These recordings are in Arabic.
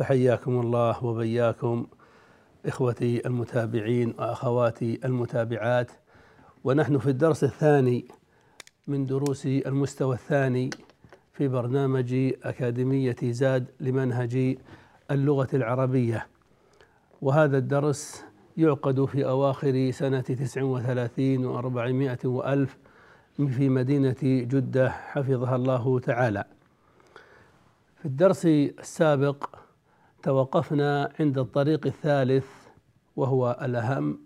فحياكم الله وبياكم إخوتي المتابعين وأخواتي المتابعات. ونحن في الدرس الثاني من دروس المستوى الثاني في برنامج أكاديمية زاد لمنهج اللغة العربية. وهذا الدرس يعقد في أواخر سنة تسع وثلاثين وأربعمائة وألف في مدينة جدة حفظها الله تعالى. في الدرس السابق توقفنا عند الطريق الثالث وهو الأهم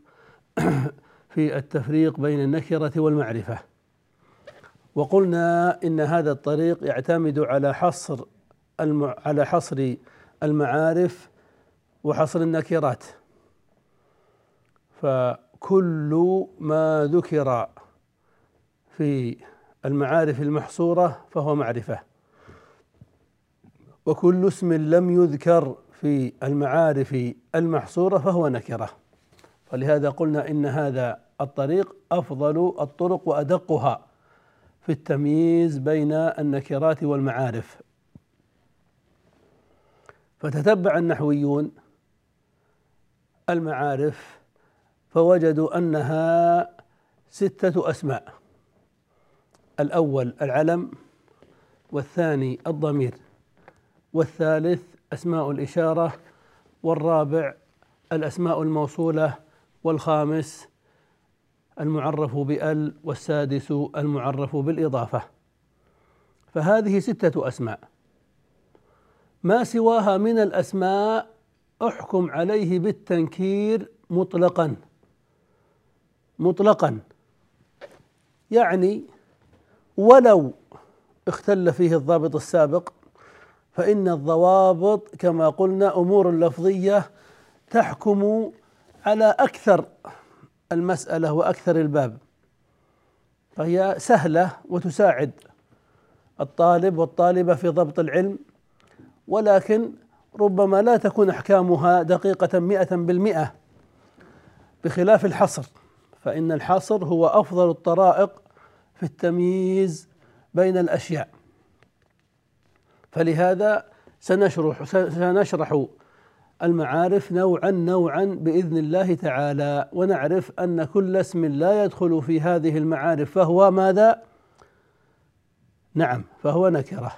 في التفريق بين النكرة والمعرفة. وقلنا إن هذا الطريق يعتمد على حصر على حصر المعارف وحصر النكرات. فكل ما ذكر في المعارف المحصورة فهو معرفة. وكل اسم لم يذكر في المعارف المحصورة فهو نكرة. فلهذا قلنا إن هذا الطريق أفضل الطرق وأدقها في التمييز بين النكرات والمعارف. فتتبع النحويون المعارف فوجدوا أنها ستة أسماء. الأول العلم والثاني الضمير والثالث أسماء الإشارة والرابع الأسماء الموصولة والخامس المعرف بال والسادس المعرف بالإضافة. فهذه ستة أسماء. ما سواها من الأسماء أحكم عليه بالتنكير مطلقا. مطلقا. يعني ولو اختل فيه الضابط السابق فإن الضوابط كما قلنا أمور لفظية تحكم على أكثر المسألة وأكثر الباب. فهي سهلة وتساعد الطالب والطالبة في ضبط العلم ولكن ربما لا تكون أحكامها دقيقة مئة بالمئة بخلاف الحصر. فإن الحصر هو أفضل الطرائق في التمييز بين الأشياء. فلهذا سنشرح سنشرح المعارف نوعا نوعا بإذن الله تعالى ونعرف أن كل اسم لا يدخل في هذه المعارف فهو ماذا؟ نعم فهو نكرة.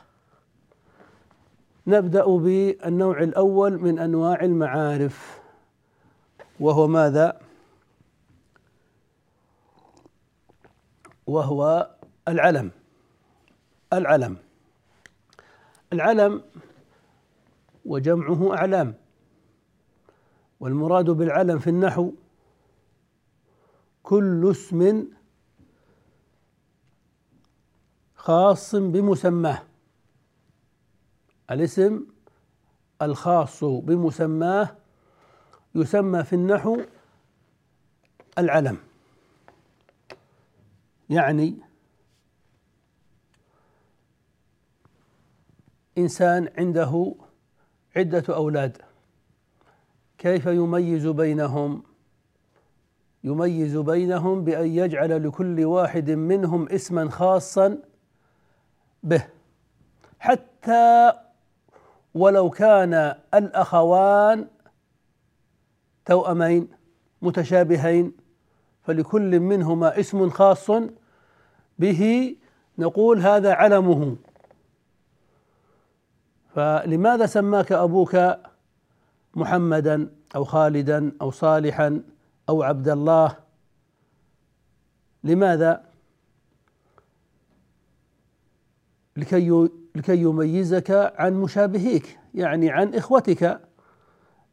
نبدأ بالنوع الأول من أنواع المعارف وهو ماذا؟ وهو العلم العلم العلم وجمعه أعلام والمراد بالعلم في النحو كل اسم خاص بمسماه. الاسم الخاص بمسماه يسمى في النحو العلم يعني إنسان عنده عدة أولاد. كيف يميز بينهم؟ يميز بينهم بأن يجعل لكل واحد منهم اسما خاصا به. حتى ولو كان الأخوان توأمين متشابهين فلكل منهما اسم خاص به نقول هذا علمه. فلماذا سماك أبوك محمدا أو خالدا أو صالحا أو عبد الله لماذا؟ لكي لكي يميزك عن مشابهيك يعني عن إخوتك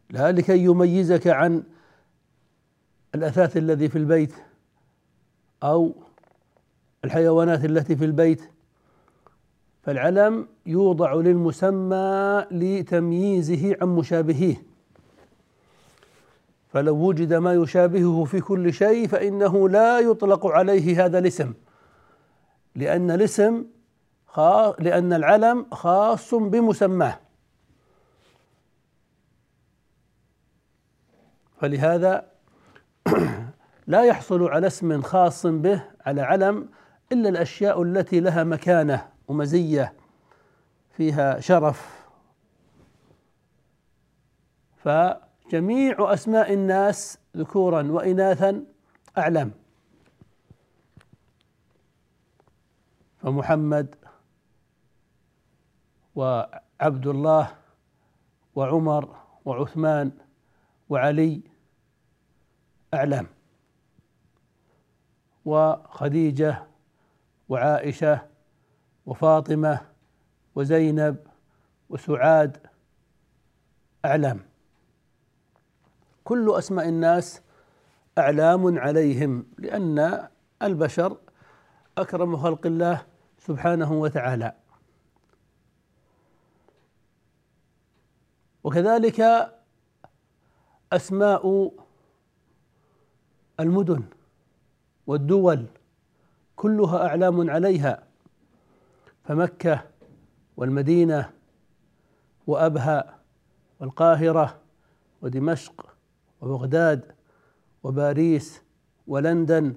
لا لكي يميزك عن الأثاث الذي في البيت أو الحيوانات التي في البيت فالعلم يوضع للمسمى لتمييزه عن مشابهيه. فلو وجد ما يشابهه في كل شيء فإنه لا يطلق عليه هذا الاسم لأن الاسم لأن العلم خاص بمسماه. فلهذا لا يحصل على اسم خاص به على علم إلا الأشياء التي لها مكانة. ومزية فيها شرف. فجميع أسماء الناس ذكورا وإناثا أعلم. فمحمد وعبد الله وعمر وعثمان وعلي أعلام وخديجة وعائشة وفاطمة وزينب وسعاد أعلام. كل أسماء الناس أعلام عليهم لأن البشر أكرم خلق الله سبحانه وتعالى. وكذلك أسماء المدن والدول كلها أعلام عليها. فمكة والمدينة وأبها والقاهرة ودمشق وبغداد وباريس ولندن.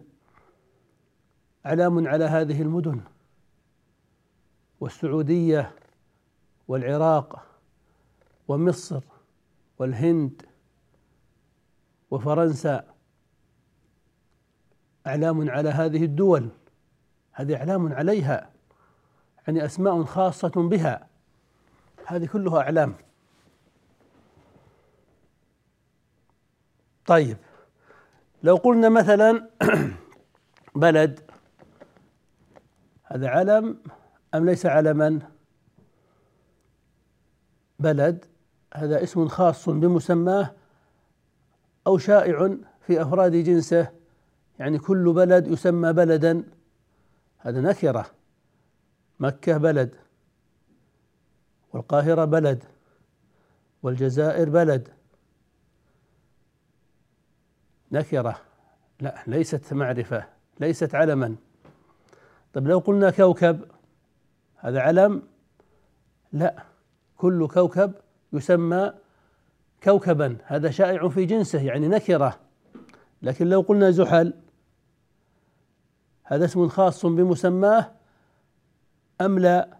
أعلام على هذه المدن والسعودية والعراق ومصر والهند وفرنسا. أعلام على هذه الدول هذه أعلام عليها. يعني أسماء خاصة بها. هذه كلها أعلام. طيب لو قلنا مثلا بلد هذا علم أم ليس علما؟ بلد هذا اسم خاص بمسماه أو شائع في أفراد جنسه. يعني كل بلد يسمى بلدا. هذا نكرة. مكة بلد والقاهرة بلد والجزائر بلد. نكرة. لا ليست معرفة ليست علما. طيب لو قلنا كوكب هذا علم؟ لا كل كوكب يسمى كوكبا. هذا شائع في جنسه يعني نكرة. لكن لو قلنا زحل هذا اسم خاص بمسماه أم لا؟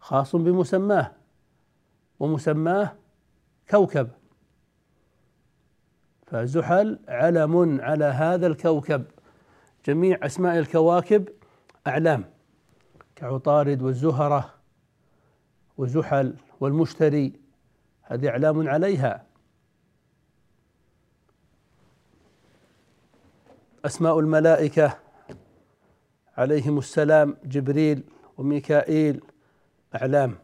خاص بمسماه. ومسماه كوكب. فزحل علم على هذا الكوكب. جميع أسماء الكواكب أعلام. كعطارد والزهرة وزحل والمشتري. هذه أعلام عليها. أسماء الملائكة عليهم السلام جبريل وميكائيل. أعلام.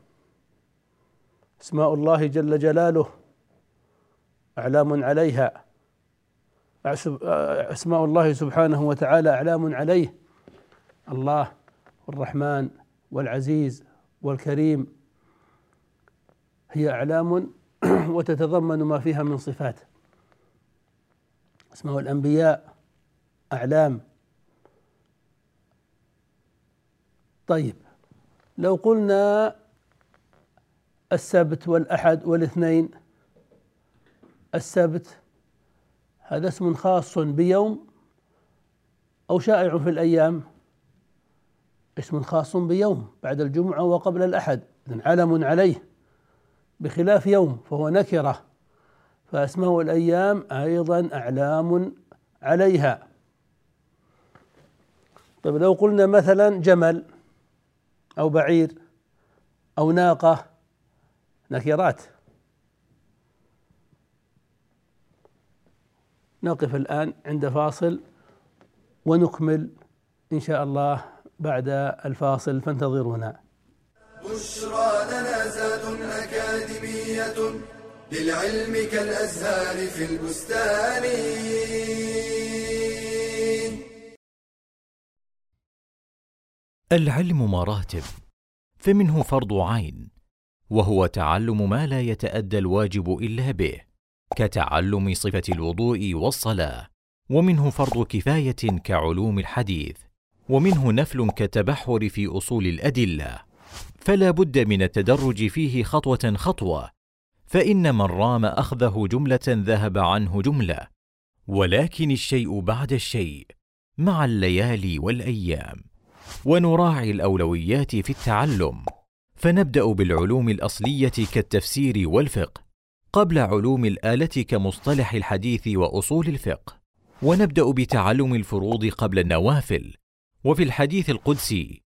أسماء الله جل جلاله أعلام عليها. أسماء الله سبحانه وتعالى أعلام عليه. الله والرحمن والعزيز والكريم. هي أعلام وتتضمن ما فيها من صفات. أسماء الأنبياء أعلام. طيب لو قلنا السبت والأحد والاثنين السبت هذا اسم خاص بيوم أو شائع في الأيام اسم خاص بيوم بعد الجمعة وقبل الأحد علم عليه بخلاف يوم فهو نكرة فأسماء الأيام أيضا أعلام عليها. طيب لو قلنا مثلا جمل أو بعير أو ناقة نكرات. نقف الآن عند فاصل ونكمل إن شاء الله بعد الفاصل فانتظرونا بشرى لنا زاد أكاديمية للعلم كالأزهار في البستان. العلم مراتب فمنه فرض عين وهو تعلم ما لا يتأدى الواجب إلا به كتعلم صفة الوضوء والصلاة ومنه فرض كفاية كعلوم الحديث ومنه نفل كالتبحر في أصول الأدلة. فلا بد من التدرج فيه خطوة خطوة فإن من رام أخذه جملة ذهب عنه جملة ولكن الشيء بعد الشيء مع الليالي والأيام. ونراعي الأولويات في التعلم. فنبدأ بالعلوم الأصلية كالتفسير والفقه قبل علوم الآلة كمصطلح الحديث وأصول الفقه. ونبدأ بتعلم الفروض قبل النوافل. وفي الحديث القدسي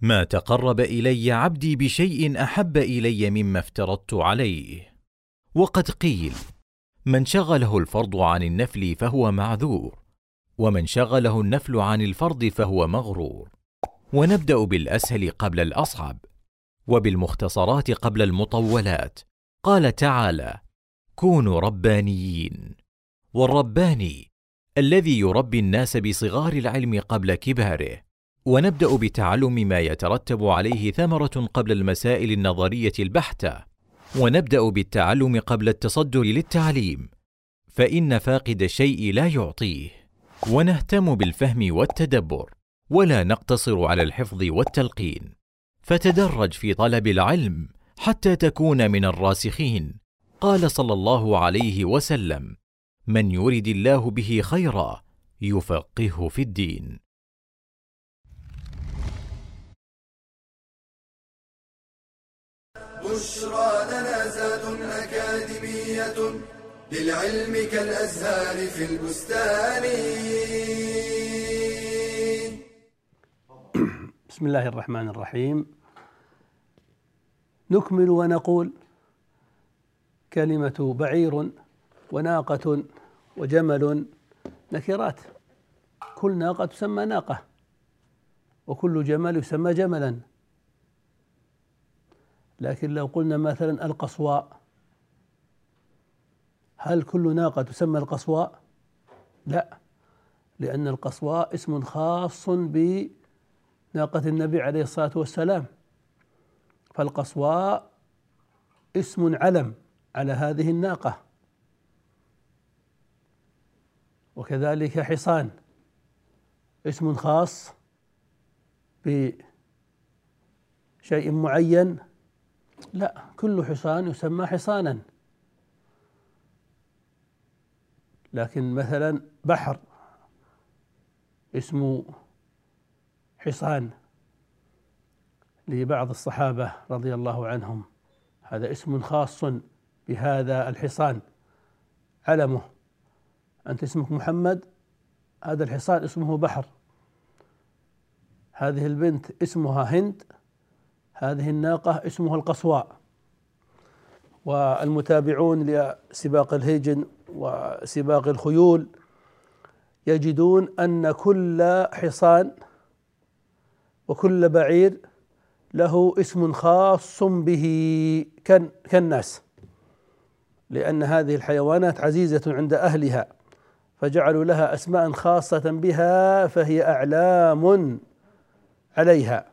ما تقرب إلي عبدي بشيء أحب إلي مما افترضت عليه. وقد قيل من شغله الفرض عن النفل فهو معذور ومن شغله النفل عن الفرض فهو مغرور. ونبدأ بالأسهل قبل الأصعب وبالمختصرات قبل المطولات. قال تعالى كونوا ربانيين والرباني الذي يربي الناس بصغار العلم قبل كباره. ونبدأ بتعلم ما يترتب عليه ثمرة قبل المسائل النظرية البحتة. ونبدأ بالتعلم قبل التصدر للتعليم. فإن فاقد الشيء لا يعطيه. ونهتم بالفهم والتدبر. ولا نقتصر على الحفظ والتلقين. فتدرج في طلب العلم حتى تكون من الراسخين. قال صلى الله عليه وسلم من يرد الله به خيرا يفقهه في الدين. بشرى لنا زاد أكاديمية للعلم كالأزهار في البستان. بسم الله الرحمن الرحيم. نكمل ونقول كلمة بعير وناقة وجمل نكرات. كل ناقة تسمى ناقة وكل جمل يسمى جملا. لكن لو قلنا مثلا القصواء هل كل ناقة تسمى القصواء؟ لا لأن القصواء اسم خاص بناقة النبي عليه الصلاة والسلام. فالقصواء اسم علم على هذه الناقة. وكذلك حصان اسم خاص بشيء معين. لا كل حصان يسمى حصانا. لكن مثلا بحر اسمه حصان لبعض الصحابة رضي الله عنهم. هذا اسم خاص بهذا الحصان. علمه. أنت اسمك محمد؟ هذا الحصان اسمه بحر. هذه البنت اسمها هند. هذه الناقة اسمها القصواء. والمتابعون لسباق الهيجن وسباق الخيول يجدون أن كل حصان وكل بعير له اسم خاص به كالناس. لأن هذه الحيوانات عزيزة عند أهلها فجعلوا لها أسماء خاصة بها فهي أعلام عليها.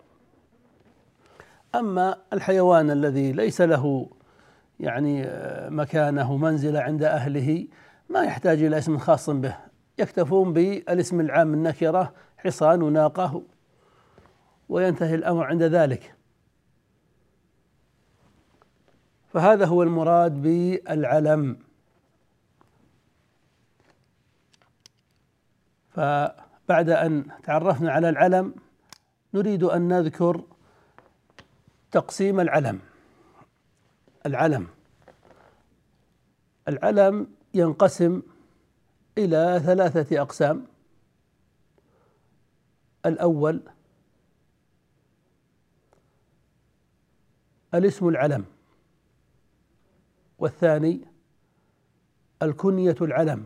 أما الحيوان الذي ليس له يعني مكانه منزلة عند أهله ما يحتاج إلى اسم خاص به. يكتفون بالاسم العام النكرة حصان وناقة وينتهي الأمر عند ذلك. فهذا هو المراد بالعلم. فبعد أن تعرفنا على العلم نريد أن نذكر تقسيم العلم. العلم. العلم ينقسم إلى ثلاثة أقسام. الأول الاسم العلم. والثاني الكنية العلم.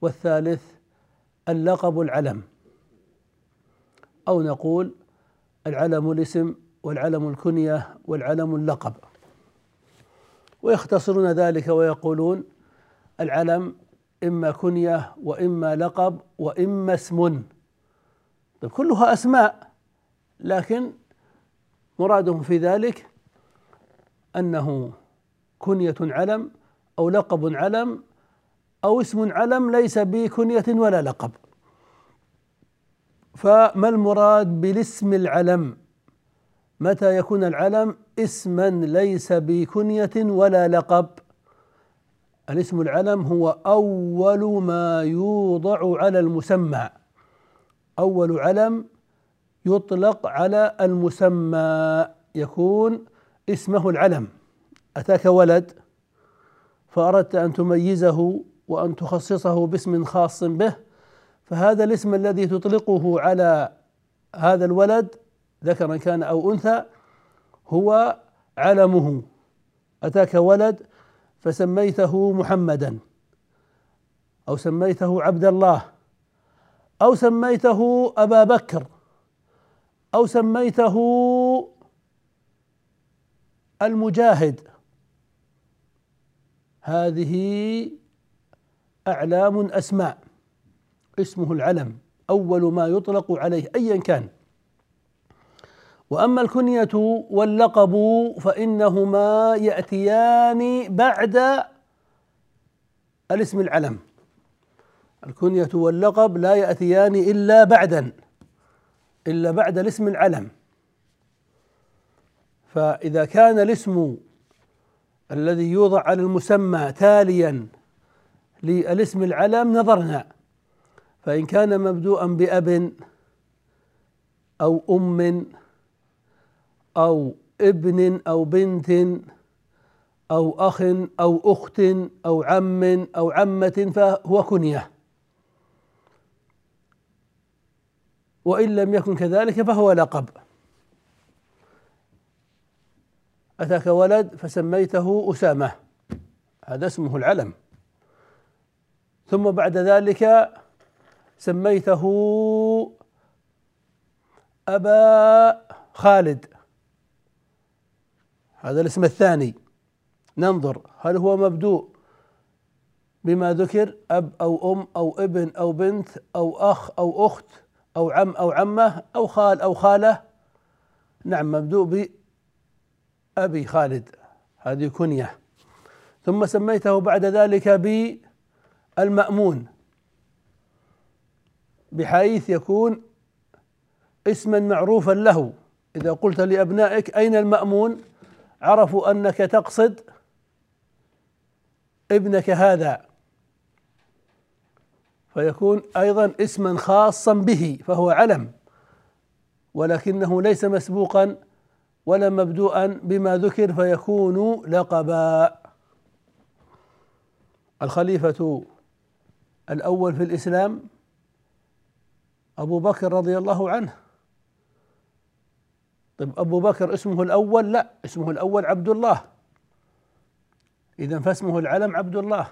والثالث اللقب العلم. أو نقول العلم الاسم والعلم الكنية والعلم اللقب. ويختصرون ذلك ويقولون العلم إما كنية وإما لقب وإما اسم. طيب كلها أسماء لكن مرادهم في ذلك أنه كنية علم أو لقب علم أو اسم علم ليس بكنية ولا لقب. فما المراد بالاسم العلم؟ متى يكون العلم اسما ليس بكنية ولا لقب؟ الاسم العلم هو أول ما يوضع على المسمى. أول علم يطلق على المسمى يكون اسمه العلم. أتاك ولد فأردت أن تميزه وأن تخصصه باسم خاص به فهذا الاسم الذي تطلقه على هذا الولد ذكرا كان أو أنثى هو علمه. أتاك ولد فسميته محمدا أو سميته عبد الله أو سميته أبا بكر. أو سميته المجاهد. هذه أعلام أسماء. اسمه العلم أول ما يطلق عليه أيا كان. وأما الكنية واللقب فإنهما يأتيان بعد الاسم العلم. الكنية واللقب لا يأتيان إلا بعدا. إلا بعد الاسم العلم. فإذا كان الاسم الذي يوضع على المسمى تاليا للاسم العلم نظرنا. فإن كان مبدوءا بأب أو أم أو ابن أو بنت أو أخ أو أخت أو عم أو عمة فهو كنية. وإن لم يكن كذلك فهو لقب. أتاك ولد فسميته أسامة. هذا اسمه العلم. ثم بعد ذلك سميته أبا خالد. هذا الاسم الثاني. ننظر هل هو مبدوء بما ذكر أب أو أم أو ابن أو بنت أو أخ أو أخت؟ أو عم أو عمة أو خال أو خالة. نعم مبدوء بأبي خالد. هذه كنية. ثم سميته بعد ذلك بالمأمون بحيث يكون اسما معروفا له. إذا قلت لأبنائك أين المأمون؟ عرفوا أنك تقصد ابنك هذا. فيكون أيضا اسما خاصا به فهو علم ولكنه ليس مسبوقا ولا مبدوءا بما ذكر فيكون لقبا الخليفة الأول في الإسلام أبو بكر رضي الله عنه. طيب أبو بكر اسمه الأول؟ لا اسمه الأول عبد الله. إذا فاسمه العلم عبد الله.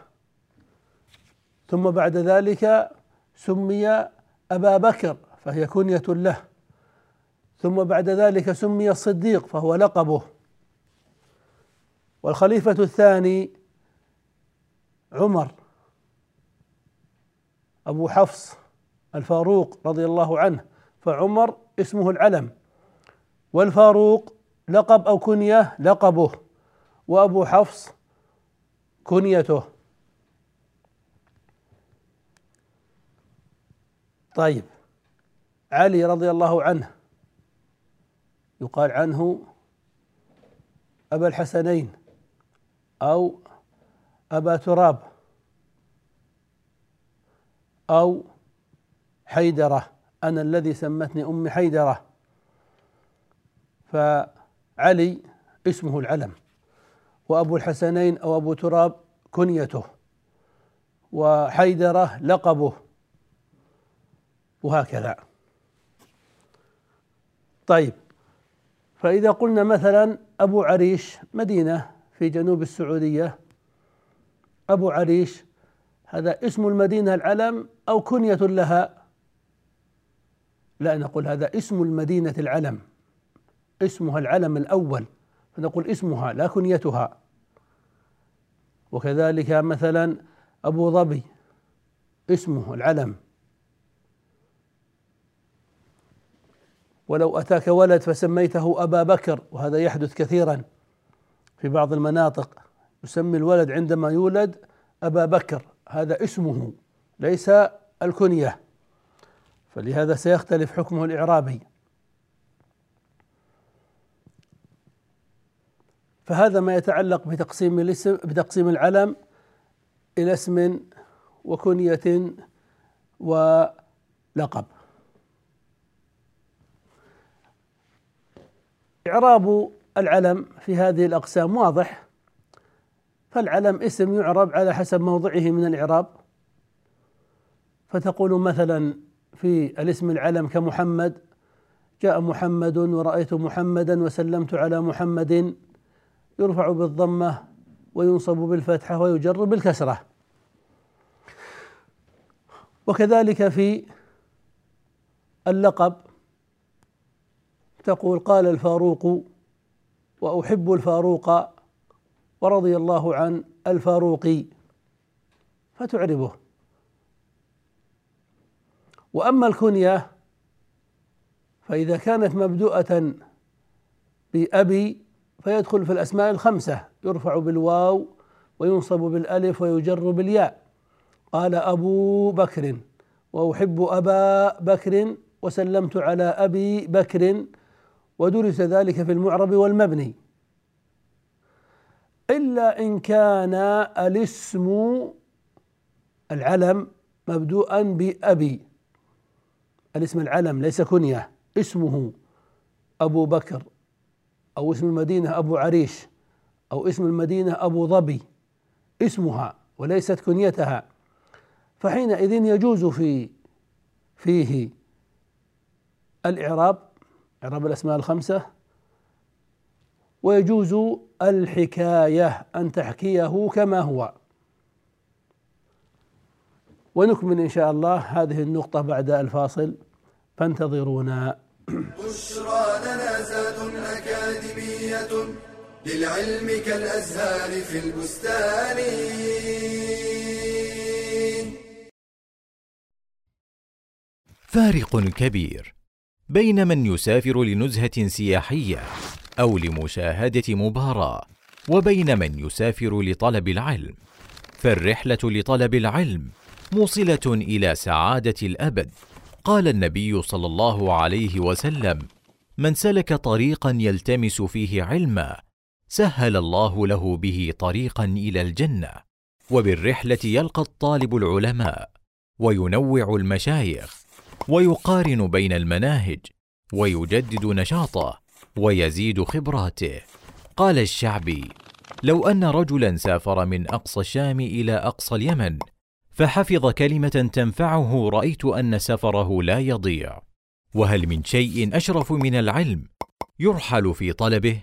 ثم بعد ذلك سمي أبا بكر فهي كنية له. ثم بعد ذلك سمي الصديق فهو لقبه. والخليفة الثاني عمر أبو حفص الفاروق رضي الله عنه فعمر اسمه العلم. والفاروق لقب أو كنية لقبه وأبو حفص كنيته. طيب. علي رضي الله عنه يقال عنه أبا الحسنين أو أبا تراب أو حيدرة أنا الذي سمتني أم حيدرة. فعلي اسمه العلم وأبو الحسنين أو أبو تراب كنيته وحيدرة لقبه. وهكذا. طيب فإذا قلنا مثلا أبو عريش مدينة في جنوب السعودية. أبو عريش هذا اسم المدينة العلم أو كنية لها؟ لا نقول هذا اسم المدينة العلم. اسمها العلم الأول فنقول اسمها لا كنيتها. وكذلك مثلا أبو ظبي اسمه العلم. ولو أتاك ولد فسميته أبا بكر وهذا يحدث كثيرا في بعض المناطق. يسمي الولد عندما يولد أبا بكر هذا اسمه ليس الكنية. فلهذا سيختلف حكمه الإعرابي. فهذا ما يتعلق بتقسيم الاسم بتقسيم العلم إلى اسم وكنية ولقب. إعراب العلم في هذه الأقسام واضح فالعلم اسم يعرب على حسب موضعه من الإعراب. فتقول مثلا في الاسم العلم كمحمد جاء محمد ورأيت محمدا وسلمت على محمد يرفع بالضمة وينصب بالفتحة ويجر بالكسرة. وكذلك في اللقب تقول قال الفاروق وأحب الفاروق ورضي الله عن الفاروق فتعربه. وأما الكنية فإذا كانت مبدوءة بأبي فيدخل في الأسماء الخمسة يرفع بالواو وينصب بالألف ويجر بالياء. قال أبو بكر وأحب أبا بكر وسلمت على أبي بكر ودرس ذلك في المعرب والمبني. إلا إن كان الاسم العلم مبدوءا بأبي. الاسم العلم ليس كنية اسمه أبو بكر أو اسم المدينة أبو عريش أو اسم المدينة أبو ظبي. اسمها وليست كنيتها. فحينئذ يجوز في فيه الإعراب إعراب الأسماء الخمسة. ويجوز الحكاية أن تحكيه كما هو. ونكمل إن شاء الله هذه النقطة بعد الفاصل. فانتظرونا. بشرى لنا زاد أكاديمية للعلم كالأزهار في البستان. فارق كبير. بين من يسافر لنزهة سياحية أو لمشاهدة مباراة وبين من يسافر لطلب العلم. فالرحلة لطلب العلم موصلة إلى سعادة الأبد. قال النبي صلى الله عليه وسلم من سلك طريقا يلتمس فيه علما سهل الله له به طريقا إلى الجنة. وبالرحلة يلقى الطالب العلماء وينوع المشايخ ويقارن بين المناهج ويجدد نشاطه ويزيد خبراته. قال الشعبي لو أن رجلا سافر من أقصى الشام إلى أقصى اليمن فحفظ كلمة تنفعه رأيت أن سفره لا يضيع. وهل من شيء أشرف من العلم يرحل في طلبه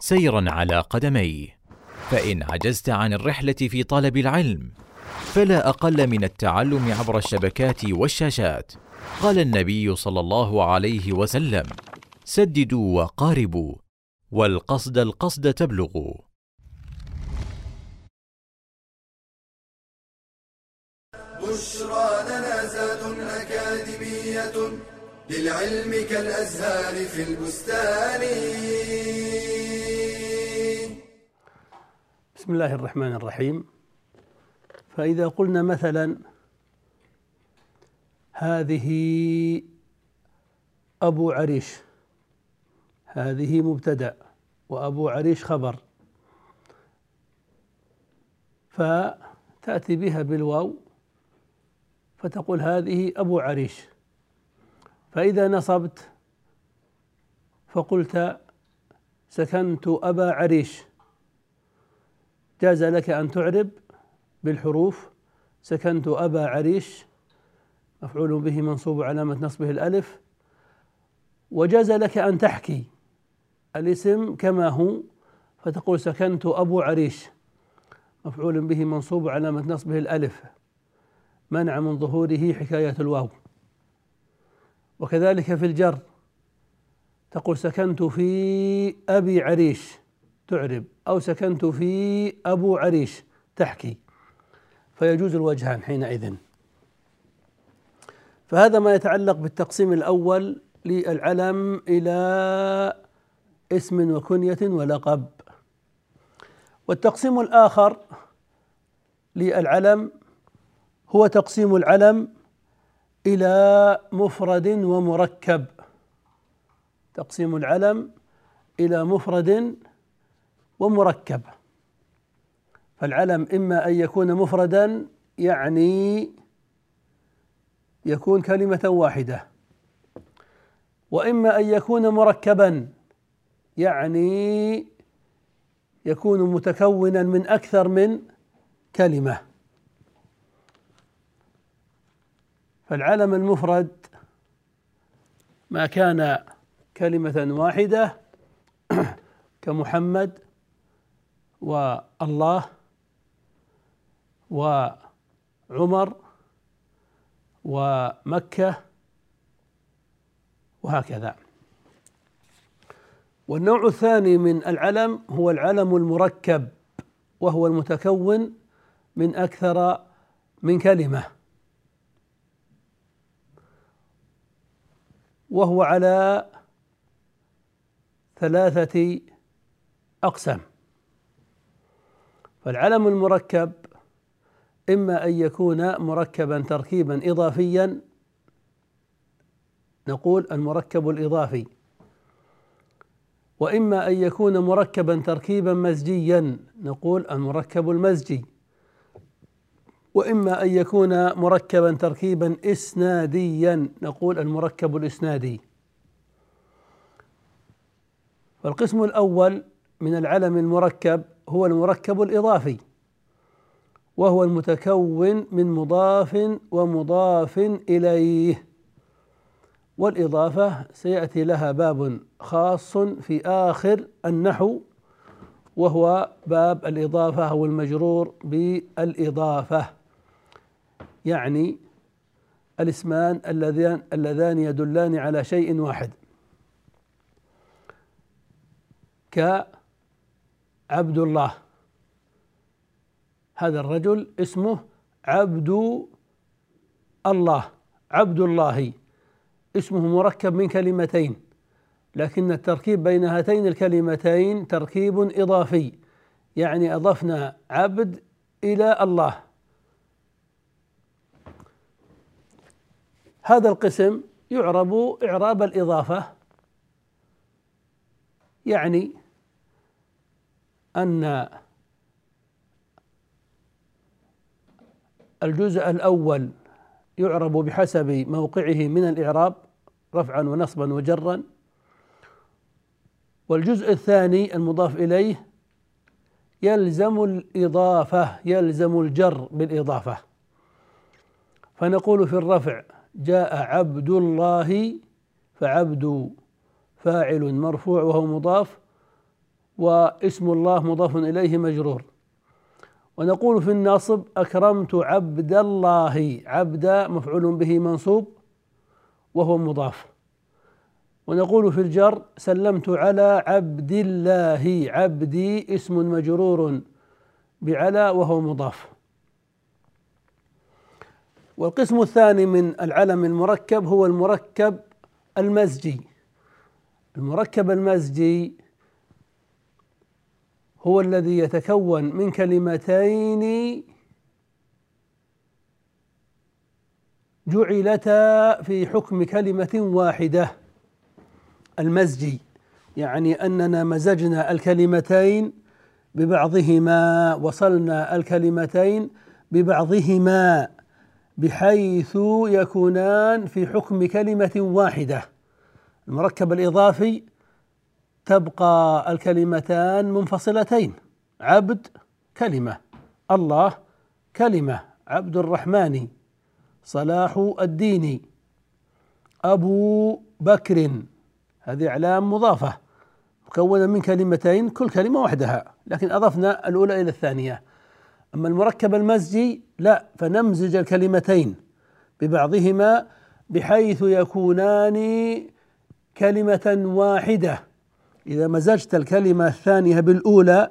سيرا على قدميه فإن عجزت عن الرحلة في طلب العلم فلا أقل من التعلم عبر الشبكات والشاشات. قال النبي صلى الله عليه وسلم سددوا وقاربوا والقصد القصد تبلغوا. بشرى لنا زاد أكاديمية للعلم كالأزهار في البستان. بسم الله الرحمن الرحيم. فإذا قلنا مثلا هذه أبو عريش هذه مبتدأ وأبو عريش خبر فتأتي بها بالواو فتقول هذه أبو عريش. فإذا نصبت فقلت سكنت أبا عريش. جاز لك أن تعرب بالحروف. سكنت أبا عريش مفعول به منصوب علامة نصبه الألف. وجاز لك أن تحكي الاسم كما هو فتقول سكنت أبو عريش مفعول به منصوب علامة نصبه الألف. منع من ظهوره حكاية الواو. وكذلك في الجر تقول سكنت في أبي عريش تعرب. أو سكنت في أبو عريش. تحكي. فيجوز الوجهان حينئذ. فهذا ما يتعلق بالتقسيم الأول للعلم إلى اسم وكنية ولقب. والتقسيم الآخر للعلم هو تقسيم العلم إلى مفرد ومركب. تقسيم العلم إلى مفرد ومركب. فالعلم إما أن يكون مفردا يعني يكون كلمة واحدة. وإما أن يكون مركبا يعني يكون متكونا من أكثر من كلمة. فالعلم المفرد ما كان كلمة واحدة كمحمد والله وعمر ومكة وهكذا. والنوع الثاني من العلم هو العلم المركب وهو المتكون من أكثر من كلمة. وهو على ثلاثة أقسام. فالعلم المركب إما أن يكون مركبا تركيبا إضافيا نقول المركب الإضافي. وإما أن يكون مركبا تركيبا مزجيا نقول المركب المزجي. وإما أن يكون مركبا تركيبا إسناديا نقول المركب الإسنادي. فالقسم الأول من العلم المركب هو المركب الإضافي وهو المتكون من مضاف ومضاف إليه. والإضافة سيأتي لها باب خاص في آخر النحو وهو باب الإضافة أو المجرور بالإضافة يعني الاسمان اللذان اللذان يدلان على شيء واحد. كعبد الله هذا الرجل اسمه عبد الله عبد الله اسمه مركب من كلمتين لكن التركيب بين هاتين الكلمتين تركيب إضافي يعني أضفنا عبد إلى الله. هذا القسم يعرب إعراب الإضافة يعني أن الجزء الأول يعرب بحسب موقعه من الإعراب رفعا ونصبا وجرا والجزء الثاني المضاف إليه يلزم الإضافة يلزم الجر بالإضافة. فنقول في الرفع جاء عبد الله فعبد فاعل مرفوع وهو مضاف واسم الله مضاف إليه مجرور. ونقول في الناصب أكرمت عبد الله عبد مفعول به منصوب وهو مضاف. ونقول في الجر سلمت على عبد الله عبدي اسم مجرور بعلى وهو مضاف. والقسم الثاني من العلم المركب هو المركب المزجي. المركب المزجي هو الذي يتكون من كلمتين جعلتا في حكم كلمة واحدة. المزجي يعني أننا مزجنا الكلمتين ببعضهما وصلنا الكلمتين ببعضهما بحيث يكونان في حكم كلمة واحدة. المركب الإضافي تبقى الكلمتان منفصلتين. عبد كلمة الله كلمة عبد الرحمن صلاح الدين أبو بكر. هذه أعلام مضافة مكونة من كلمتين كل كلمة وحدها لكن أضفنا الأولى إلى الثانية. أما المركب المزجي لا فنمزج الكلمتين ببعضهما بحيث يكونان كلمة واحدة. إذا مزجت الكلمة الثانية بالأولى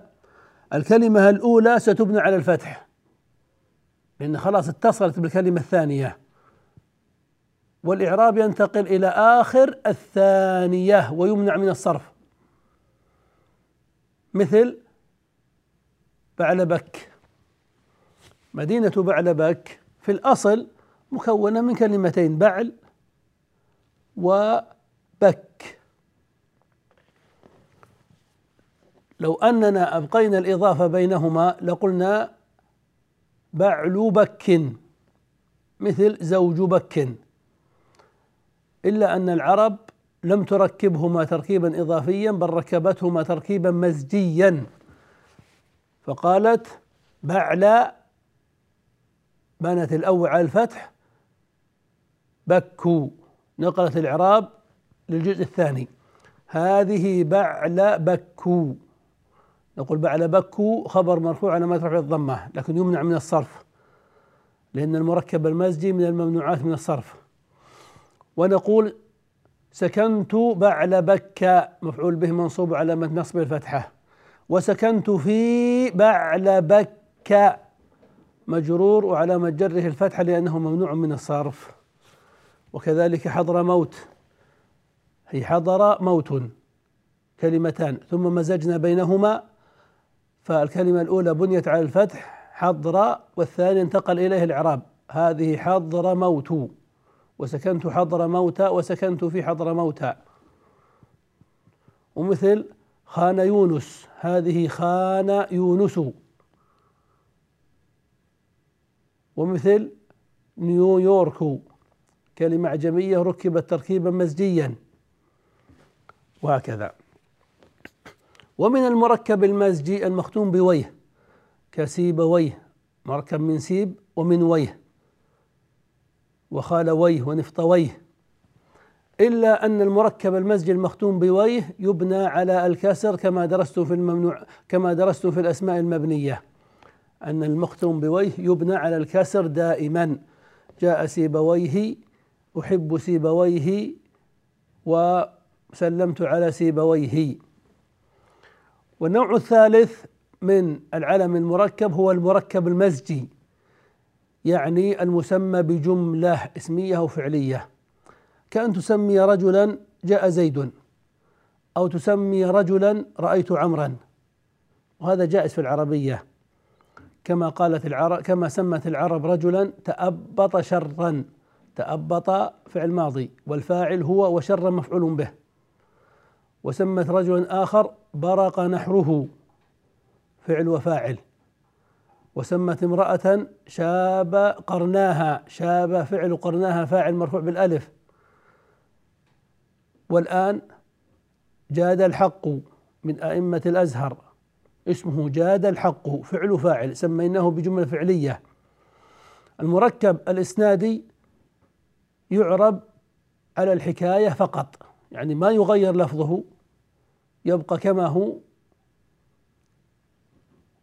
الكلمة الأولى ستبنى على الفتح لأن خلاص اتصلت بالكلمة الثانية. والإعراب ينتقل إلى آخر الثانية ويمنع من الصرف. مثل بعلبك. مدينة بعلبك في الأصل مكونة من كلمتين بعل وبك لو أننا أبقينا الإضافة بينهما لقلنا بعل بك مثل زوج بك. إلا أن العرب لم تركبهما تركيبا إضافيا بل ركبتهما تركيبا مزجيا. فقالت بعل بنت الأول على الفتح بكوا نقلت الإعراب للجزء الثاني. هذه بعل بكوا نقول بعل بكوا خبر مرفوع على ما ترفع الضمة لكن يمنع من الصرف لأن المركب المزجي من الممنوعات من الصرف. ونقول سكنت بعل بكة مفعول به منصوب على نصب الفتحة. وسكنت في بعل بكة مجرور وعلامة جره الفتحة لأنه ممنوع من الصرف. وكذلك حضر موت. هي حضر موت كلمتان. ثم مزجنا بينهما فالكلمة الأولى بنيت على الفتح حضر والثاني انتقل إليه الإعراب. هذه حضر موت. وسكنت حضر موتى وسكنت في حضر موتى ومثل خان يونس هذه خان يونس. ومثل نيويورك كلمة أعجمية ركبت تركيبا مزجيا. وهكذا. ومن المركب المزجي المختوم بويه كسيبويه مركب من سيب ومن ويه. وخالويه ونفطويه إلا أن المركب المزجي المختوم بويه يبنى على الكسر كما درست في الممنوع كما درست في الأسماء المبنية. أن المختوم بويه يبنى على الكسر دائما. جاء سيبويه أحب سيبويه وسلمت على سيبويه والنوع الثالث من العلم المركب هو المركب المزجي يعني المسمى بجملة اسمية أو فعلية. كأن تسمي رجلا جاء زيد أو تسمي رجلا رأيت عمرا. وهذا جائز في العربية. كما قالت العرب كما سمت العرب رجلا تأبط شرا تأبط فعل ماضي والفاعل هو وشر مفعول به. وسمت رجلا آخر برق نحره فعل وفاعل. وسمت امرأة شاب قرناها شاب فعل قرناها فاعل مرفوع بالألف. والآن جاد الحق من أئمة الأزهر. اسمه جاد الحق فعل فاعل سميناه بجملة فعلية. المركب الإسنادي يعرب على الحكاية فقط يعني ما يغير لفظه. يبقى كما هو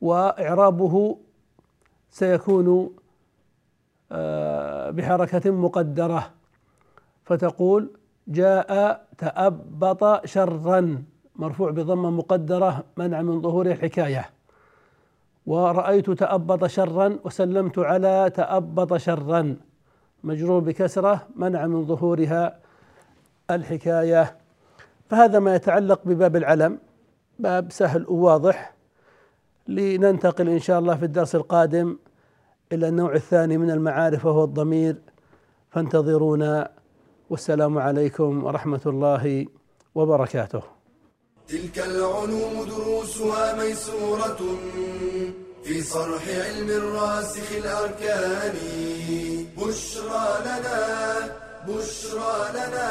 وإعرابه سيكون آه، بحركة مقدرة. فتقول جاء تأبط شرا مرفوع بضمة مقدرة منع من ظهور الحكاية. ورأيت تأبط شرا وسلمت على تأبط شرا. مجرور بكسرة منع من ظهورها الحكاية. فهذا ما يتعلق بباب العلم باب سهل وواضح لننتقل إن شاء الله في الدرس القادم إلى النوع الثاني من المعارف وهو الضمير. فانتظرونا والسلام عليكم ورحمة الله وبركاته. تلك العلوم دروسها ميسورة في صرح علم الراسخ الأركان. بشرى لنا بشرى لنا